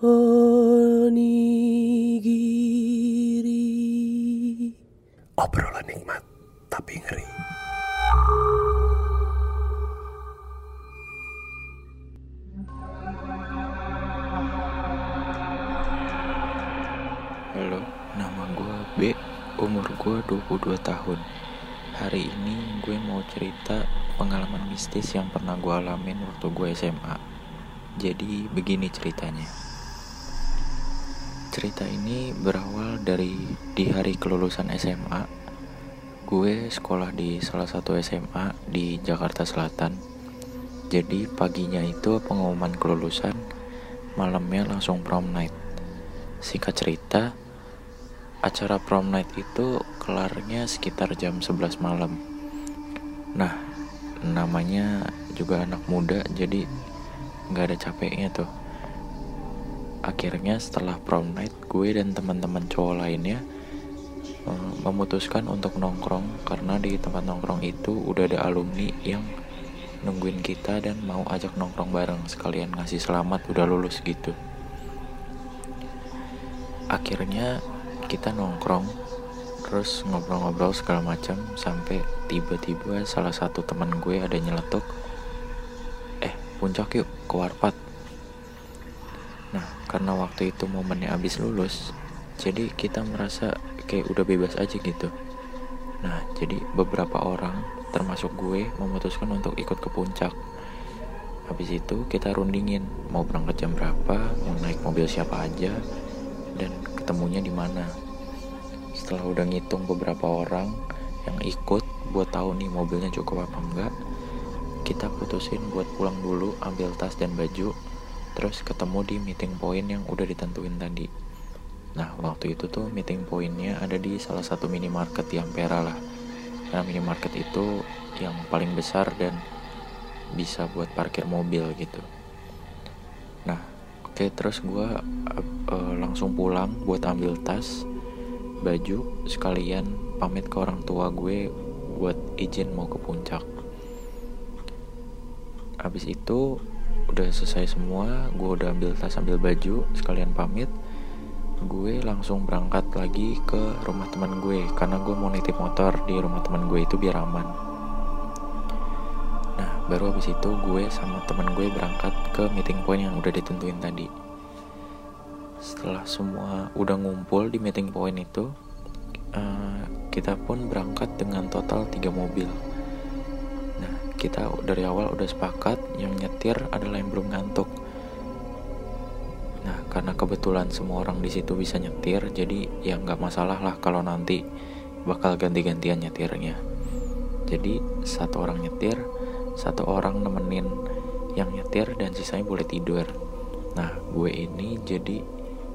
onigiri. Obrolan nikmat tapi ngeri. Halo, nama gue B, umur gue 22 tahun. Hari ini gue mau cerita pengalaman mistis yang pernah gue alamin waktu gue SMA. Jadi begini ceritanya. Cerita ini berawal dari di hari kelulusan SMA. Gue sekolah di salah satu SMA di Jakarta Selatan. Jadi paginya itu pengumuman kelulusan, malamnya langsung prom night. Singkat cerita, acara prom night itu kelarnya sekitar jam 11 malam. Nah, namanya juga anak muda, jadi nggak ada capeknya tuh. Akhirnya setelah prom night, gue dan teman-teman cowok lainnya eh, memutuskan untuk nongkrong. Karena di tempat nongkrong itu udah ada alumni yang nungguin kita dan mau ajak nongkrong bareng. Sekalian ngasih selamat udah lulus gitu. Akhirnya kita nongkrong terus ngobrol-ngobrol segala macam sampai tiba-tiba salah satu teman gue ada nyeletuk eh puncak yuk ke warpat karena waktu itu momennya abis lulus jadi kita merasa kayak udah bebas aja gitu. Nah jadi beberapa orang termasuk gue memutuskan untuk ikut ke puncak. Habis itu kita rundingin mau berangkat jam berapa mau naik mobil siapa aja dan ketemunya di mana. Setelah udah ngitung beberapa orang yang ikut buat tahu nih mobilnya cukup apa enggak, kita putusin buat pulang dulu ambil tas dan baju, terus ketemu di meeting point yang udah ditentuin tadi. Nah, waktu itu tuh meeting pointnya ada di salah satu minimarket di Ampera lah. Karena minimarket itu yang paling besar dan bisa buat parkir mobil gitu. Nah, Oke, terus gue uh, langsung pulang buat ambil tas, baju, sekalian pamit ke orang tua gue buat izin mau ke puncak. Abis itu udah selesai semua, gue udah ambil tas ambil baju, sekalian pamit. Gue langsung berangkat lagi ke rumah teman gue karena gue mau nitip motor di rumah teman gue itu biar aman. Baru habis itu gue sama temen gue berangkat ke meeting point yang udah ditentuin tadi. Setelah semua udah ngumpul di meeting point itu uh, kita pun berangkat dengan total tiga mobil. nah kita dari awal udah sepakat yang nyetir adalah yang belum ngantuk. Nah karena kebetulan semua orang di situ bisa nyetir jadi ya nggak masalah lah kalau nanti bakal ganti-gantian nyetirnya. Jadi satu orang nyetir satu orang nemenin yang nyetir dan sisanya boleh tidur. Nah gue ini jadi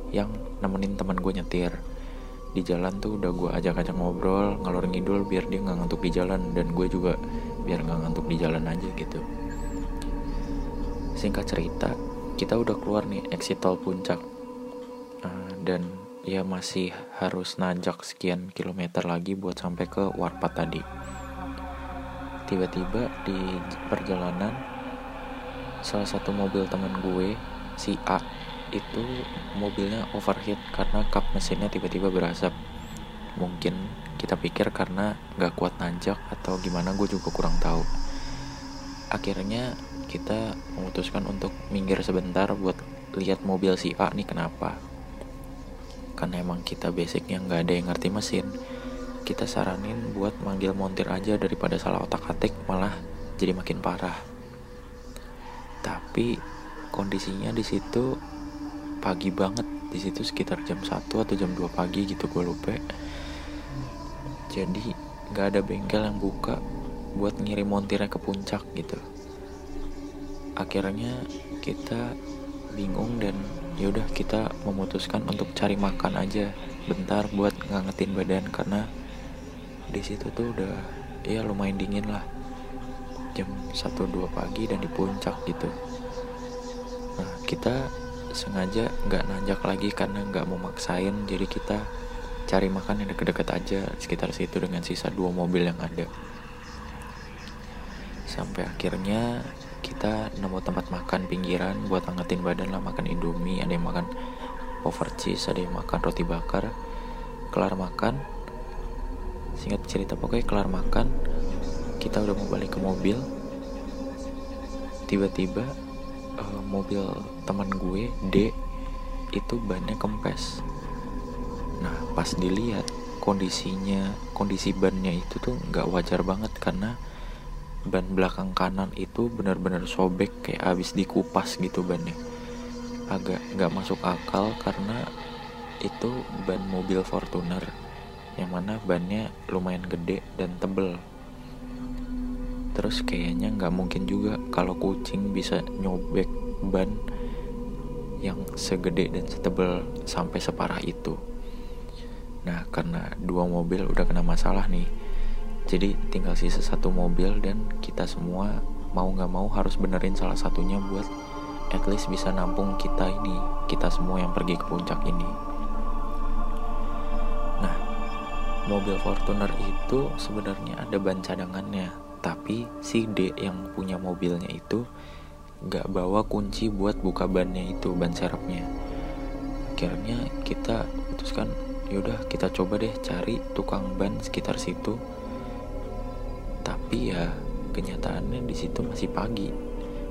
yang nemenin teman gue nyetir. Di jalan tuh udah gue ajak-ajak ngobrol ngalor ngidul biar dia nggak ngantuk di jalan. Dan gue juga biar nggak ngantuk di jalan aja gitu. Singkat cerita kita udah keluar nih exit tol puncak. Uh, dan ya masih harus nanjak sekian kilometer lagi buat sampai ke warpat tadi. Tiba-tiba di perjalanan salah satu mobil teman gue si A itu mobilnya overheat karena kap mesinnya tiba-tiba berasap mungkin kita pikir karena gak kuat nanjak atau gimana gue juga kurang tahu akhirnya kita memutuskan untuk minggir sebentar buat lihat mobil si A nih kenapa karena emang kita basicnya nggak ada yang ngerti mesin kita saranin buat manggil montir aja daripada salah otak-atik malah jadi makin parah. Tapi kondisinya di situ pagi banget di situ sekitar jam 1 atau jam 2 pagi gitu gue lupa. Jadi nggak ada bengkel yang buka buat ngirim montirnya ke puncak gitu. Akhirnya kita bingung dan yaudah kita memutuskan untuk cari makan aja bentar buat ngangetin badan karena di situ tuh udah ya lumayan dingin lah. Jam 1-2 pagi dan di puncak gitu. Nah kita sengaja nggak nanjak lagi karena nggak mau maksain. Jadi kita cari makan yang deket-deket aja sekitar situ dengan sisa dua mobil yang ada. Sampai akhirnya kita nemu tempat makan pinggiran buat angetin badan lah makan indomie ada yang makan over cheese ada yang makan roti bakar. Kelar makan. Singkat cerita pokoknya kelar makan. Kita udah mau balik ke mobil. Tiba-tiba uh, mobil teman gue D itu bannya kempes nah pas dilihat kondisinya kondisi bannya itu tuh nggak wajar banget karena ban belakang kanan itu benar-benar sobek kayak abis dikupas gitu bannya. Agak nggak masuk akal karena itu ban mobil Fortuner yang mana bannya lumayan gede dan tebel. Terus kayaknya nggak mungkin juga kalau kucing bisa nyobek ban yang segede dan setebel sampai separah itu nah karena dua mobil udah kena masalah nih jadi tinggal sisa satu mobil dan kita semua mau nggak mau harus benerin salah satunya buat at least bisa nampung kita ini, kita semua yang pergi ke puncak ini. Nah, mobil Fortuner itu sebenarnya ada ban cadangannya, tapi si D yang punya mobilnya itu nggak bawa kunci buat buka bannya itu, ban serepnya. Akhirnya kita putuskan, yaudah kita coba deh cari tukang ban sekitar situ. Tapi ya kenyataannya di situ masih pagi.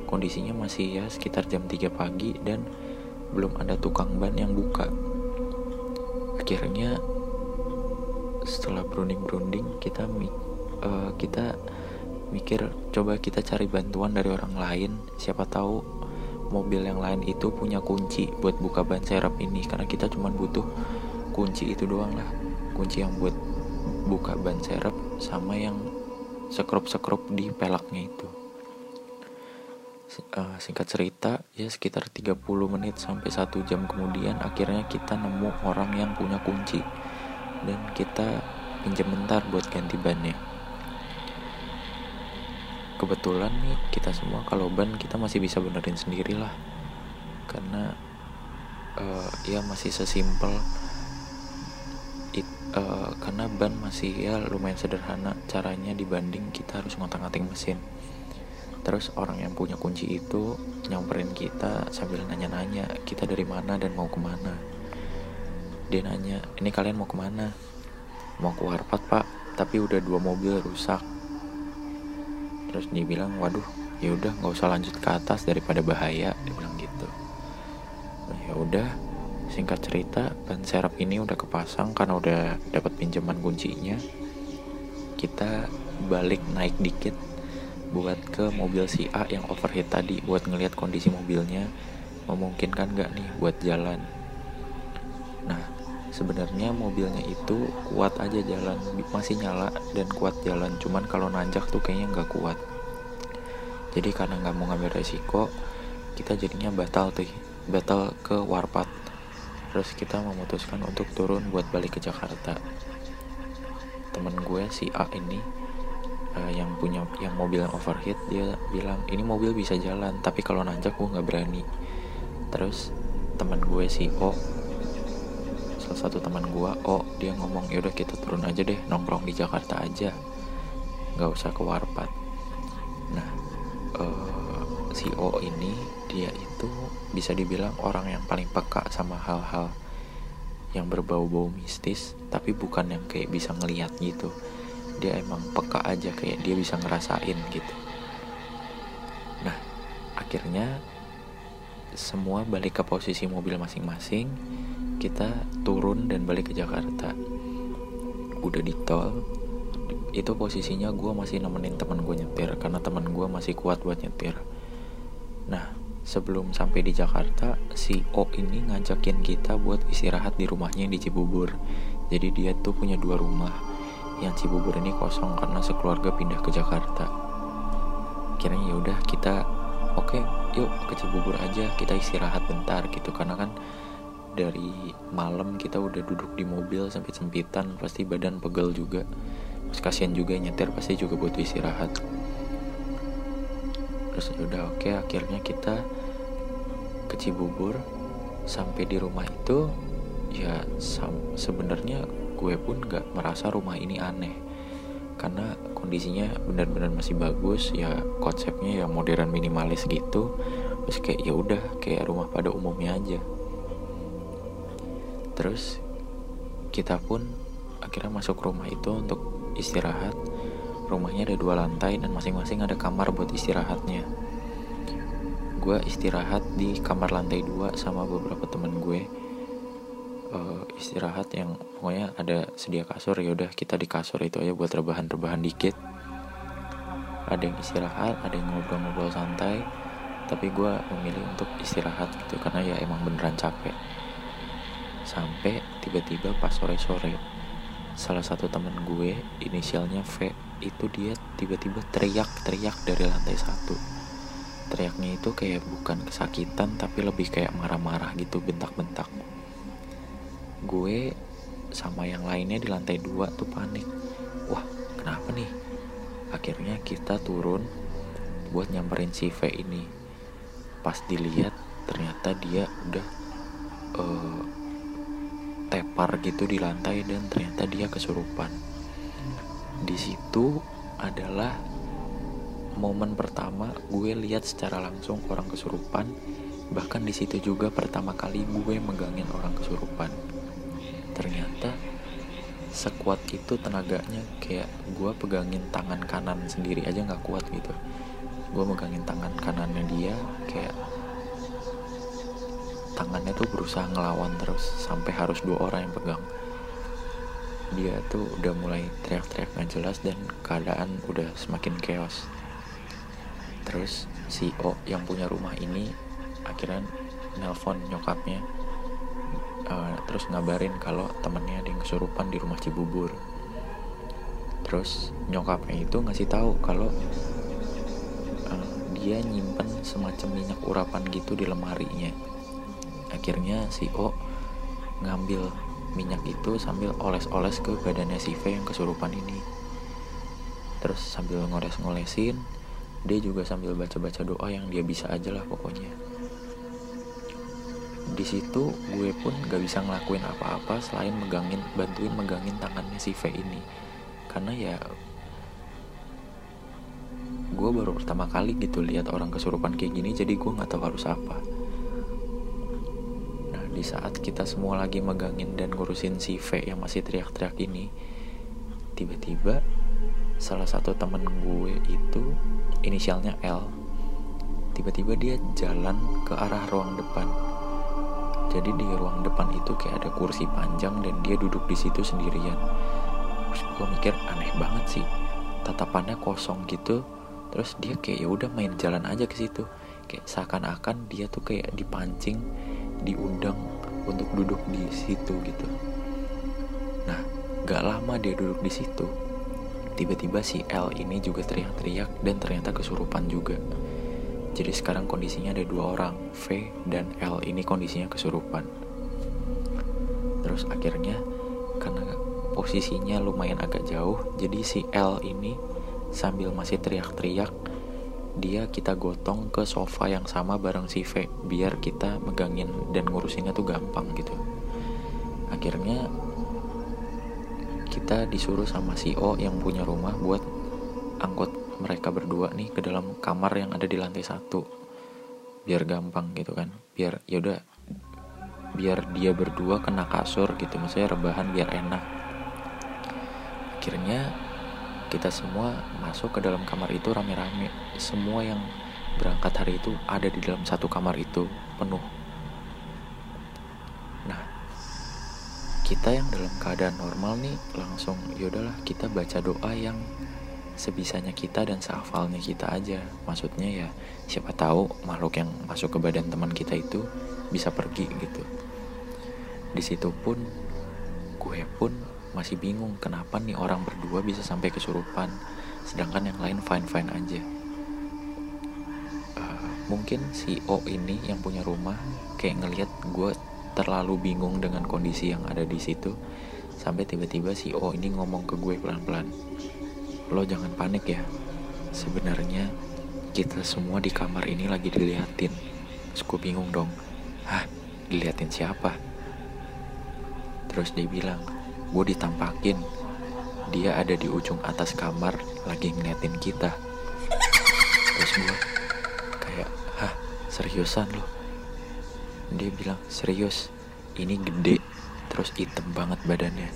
Kondisinya masih ya sekitar jam 3 pagi dan belum ada tukang ban yang buka. Akhirnya setelah berunding-berunding kita uh, kita mikir coba kita cari bantuan dari orang lain. Siapa tahu mobil yang lain itu punya kunci buat buka ban serep ini. Karena kita cuma butuh kunci itu doang lah. Kunci yang buat buka ban serep sama yang sekrup-sekrup di pelaknya itu. Uh, singkat cerita ya sekitar 30 menit sampai satu jam kemudian akhirnya kita nemu orang yang punya kunci. Dan kita pinjam bentar buat ganti bannya. Kebetulan nih kita semua kalau ban kita masih bisa benerin sendiri lah karena uh, ya masih sesimpel uh, karena ban masih ya lumayan sederhana caranya dibanding kita harus ngotak-ngatik mesin. Terus orang yang punya kunci itu nyamperin kita sambil nanya-nanya kita dari mana dan mau ke mana? Dia nanya ini kalian mau ke mana? Mau ke warpat pak tapi udah dua mobil rusak. Terus dia bilang waduh ya udah nggak usah lanjut ke atas daripada bahaya dia bilang gitu. Nah, ya udah Singkat cerita, ban serep ini udah kepasang karena udah dapat pinjaman kuncinya. Kita balik naik dikit buat ke mobil si A yang overheat tadi buat ngelihat kondisi mobilnya memungkinkan nggak nih buat jalan. Nah, sebenarnya mobilnya itu kuat aja jalan, masih nyala dan kuat jalan. Cuman kalau nanjak tuh kayaknya nggak kuat. Jadi karena nggak mau ngambil resiko, kita jadinya batal tuh, batal ke warpat terus kita memutuskan untuk turun buat balik ke Jakarta. Temen gue si A ini uh, yang punya yang mobil yang overheat dia bilang ini mobil bisa jalan tapi kalau nanjak gue nggak berani. Terus teman gue si O salah satu teman gue O dia ngomong yaudah kita turun aja deh nongkrong di Jakarta aja. Nggak usah ke warpat. Nah uh, si O ini dia itu bisa dibilang orang yang paling peka sama hal-hal yang berbau-bau mistis tapi bukan yang kayak bisa ngeliat gitu. Dia emang peka aja kayak dia bisa ngerasain gitu. Nah akhirnya semua balik ke posisi mobil masing-masing kita turun dan balik ke Jakarta. Udah di tol itu posisinya gue masih nemenin teman gue nyetir karena teman gue masih kuat buat nyetir sebelum sampai di Jakarta, si O ini ngajakin kita buat istirahat di rumahnya di Cibubur. Jadi dia tuh punya dua rumah. Yang Cibubur ini kosong karena sekeluarga pindah ke Jakarta. Akhirnya ya udah kita oke, okay, yuk ke Cibubur aja, kita istirahat bentar gitu karena kan dari malam kita udah duduk di mobil sampai sempitan pasti badan pegel juga terus kasihan juga nyetir pasti juga butuh istirahat terus ya udah oke okay, akhirnya kita ke Cibubur sampai di rumah itu ya sebenarnya gue pun gak merasa rumah ini aneh. Karena kondisinya benar-benar masih bagus ya konsepnya ya modern minimalis gitu. Terus kayak ya udah kayak rumah pada umumnya aja. Terus kita pun akhirnya masuk rumah itu untuk istirahat. Rumahnya ada dua lantai dan masing-masing ada kamar buat istirahatnya gue istirahat di kamar lantai dua sama beberapa temen gue. Uh, istirahat yang pokoknya ada sedia kasur ya udah kita di kasur itu aja buat rebahan-rebahan dikit. Ada yang istirahat ada yang ngobrol-ngobrol santai tapi gue memilih untuk istirahat gitu karena ya emang beneran capek. Sampai tiba-tiba pas sore-sore salah satu temen gue inisialnya V itu dia tiba-tiba teriak-teriak dari lantai satu teriaknya itu kayak bukan kesakitan tapi lebih kayak marah-marah gitu bentak-bentak. Gue sama yang lainnya di lantai dua tuh panik. Wah kenapa nih? Akhirnya kita turun buat nyamperin si V ini. Pas dilihat ternyata dia udah uh, tepar gitu di lantai dan ternyata dia kesurupan. Di situ adalah momen pertama gue lihat secara langsung orang kesurupan. Bahkan di situ juga pertama kali gue megangin orang kesurupan. Ternyata sekuat itu tenaganya kayak gue pegangin tangan kanan sendiri aja nggak kuat gitu. Gue megangin tangan kanannya dia kayak tangannya tuh berusaha ngelawan terus sampai harus dua orang yang pegang. Dia tuh udah mulai teriak-teriak nggak jelas dan keadaan udah semakin chaos terus si O yang punya rumah ini akhirnya nelpon nyokapnya uh, terus ngabarin kalau temennya ada yang kesurupan di rumah Cibubur. Terus nyokapnya itu ngasih tahu kalau uh, dia nyimpen semacam minyak urapan gitu di lemarinya. Akhirnya si O ngambil minyak itu sambil oles-oles ke badannya si V yang kesurupan ini. Terus sambil ngoles-ngolesin dia juga sambil baca-baca doa yang dia bisa aja lah pokoknya. Di situ gue pun gak bisa ngelakuin apa-apa selain megangin bantuin megangin tangannya si V ini. Karena ya gue baru pertama kali gitu lihat orang kesurupan kayak gini jadi gue nggak tahu harus apa. Nah di saat kita semua lagi megangin dan ngurusin si V yang masih teriak-teriak ini tiba-tiba salah satu temen gue itu inisialnya L. Tiba-tiba dia jalan ke arah ruang depan. Jadi di ruang depan itu kayak ada kursi panjang dan dia duduk di situ sendirian. Terus gue mikir aneh banget sih tatapannya kosong gitu. Terus dia kayak ya udah main jalan aja ke situ. Kayak seakan-akan dia tuh kayak dipancing diundang untuk duduk di situ gitu. Nah gak lama dia duduk di situ Tiba-tiba si L ini juga teriak-teriak dan ternyata kesurupan juga. Jadi sekarang kondisinya ada dua orang, V dan L ini kondisinya kesurupan. Terus akhirnya karena posisinya lumayan agak jauh, jadi si L ini sambil masih teriak-teriak, dia kita gotong ke sofa yang sama bareng si V biar kita megangin dan ngurusinnya tuh gampang gitu. Akhirnya kita disuruh sama si O yang punya rumah buat angkut mereka berdua nih ke dalam kamar yang ada di lantai satu. Biar gampang gitu kan. Biar yaudah biar dia berdua kena kasur gitu. Maksudnya rebahan biar enak. Akhirnya kita semua masuk ke dalam kamar itu rame-rame. Semua yang berangkat hari itu ada di dalam satu kamar itu penuh kita yang dalam keadaan normal nih langsung yaudahlah kita baca doa yang sebisanya kita dan sehafalnya kita aja. Maksudnya ya siapa tahu makhluk yang masuk ke badan teman kita itu bisa pergi gitu. Di situ pun gue pun masih bingung kenapa nih orang berdua bisa sampai kesurupan sedangkan yang lain fine fine aja. Uh, mungkin si O ini yang punya rumah kayak ngelihat gue terlalu bingung dengan kondisi yang ada di situ sampai tiba-tiba si O ini ngomong ke gue pelan-pelan lo jangan panik ya sebenarnya kita semua di kamar ini lagi diliatin. Terus bingung dong hah diliatin siapa? Terus dia bilang gue ditampakin dia ada di ujung atas kamar lagi ngeliatin kita. Terus gue kayak hah seriusan loh dia bilang serius ini gede terus hitam banget badannya.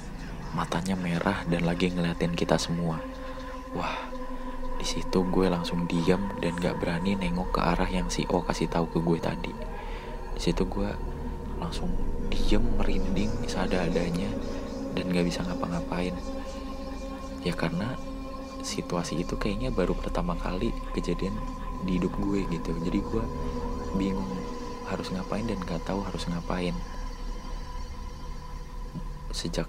Matanya merah dan lagi ngeliatin kita semua. Wah di situ gue langsung diam dan gak berani nengok ke arah yang si O kasih tahu ke gue tadi. Di situ gue langsung diem merinding seadanya dan gak bisa ngapa-ngapain. Ya karena situasi itu kayaknya baru pertama kali kejadian di hidup gue gitu. Jadi gue bingung harus ngapain dan gak tahu harus ngapain. Sejak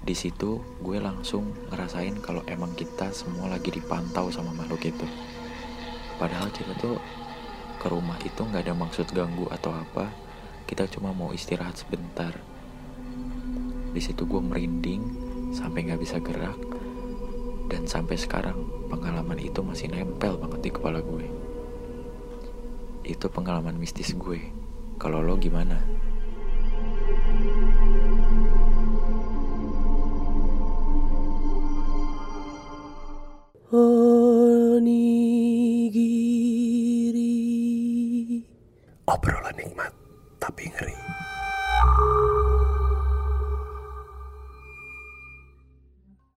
di situ gue langsung ngerasain kalau emang kita semua lagi dipantau sama makhluk itu. Padahal kita tuh ke rumah itu nggak ada maksud ganggu atau apa. Kita cuma mau istirahat sebentar. Di situ gue merinding sampai nggak bisa gerak dan sampai sekarang pengalaman itu masih nempel banget di kepala gue. Itu pengalaman mistis gue kalau lo gimana Onigiri. Obrolan nikmat tapi ngeri.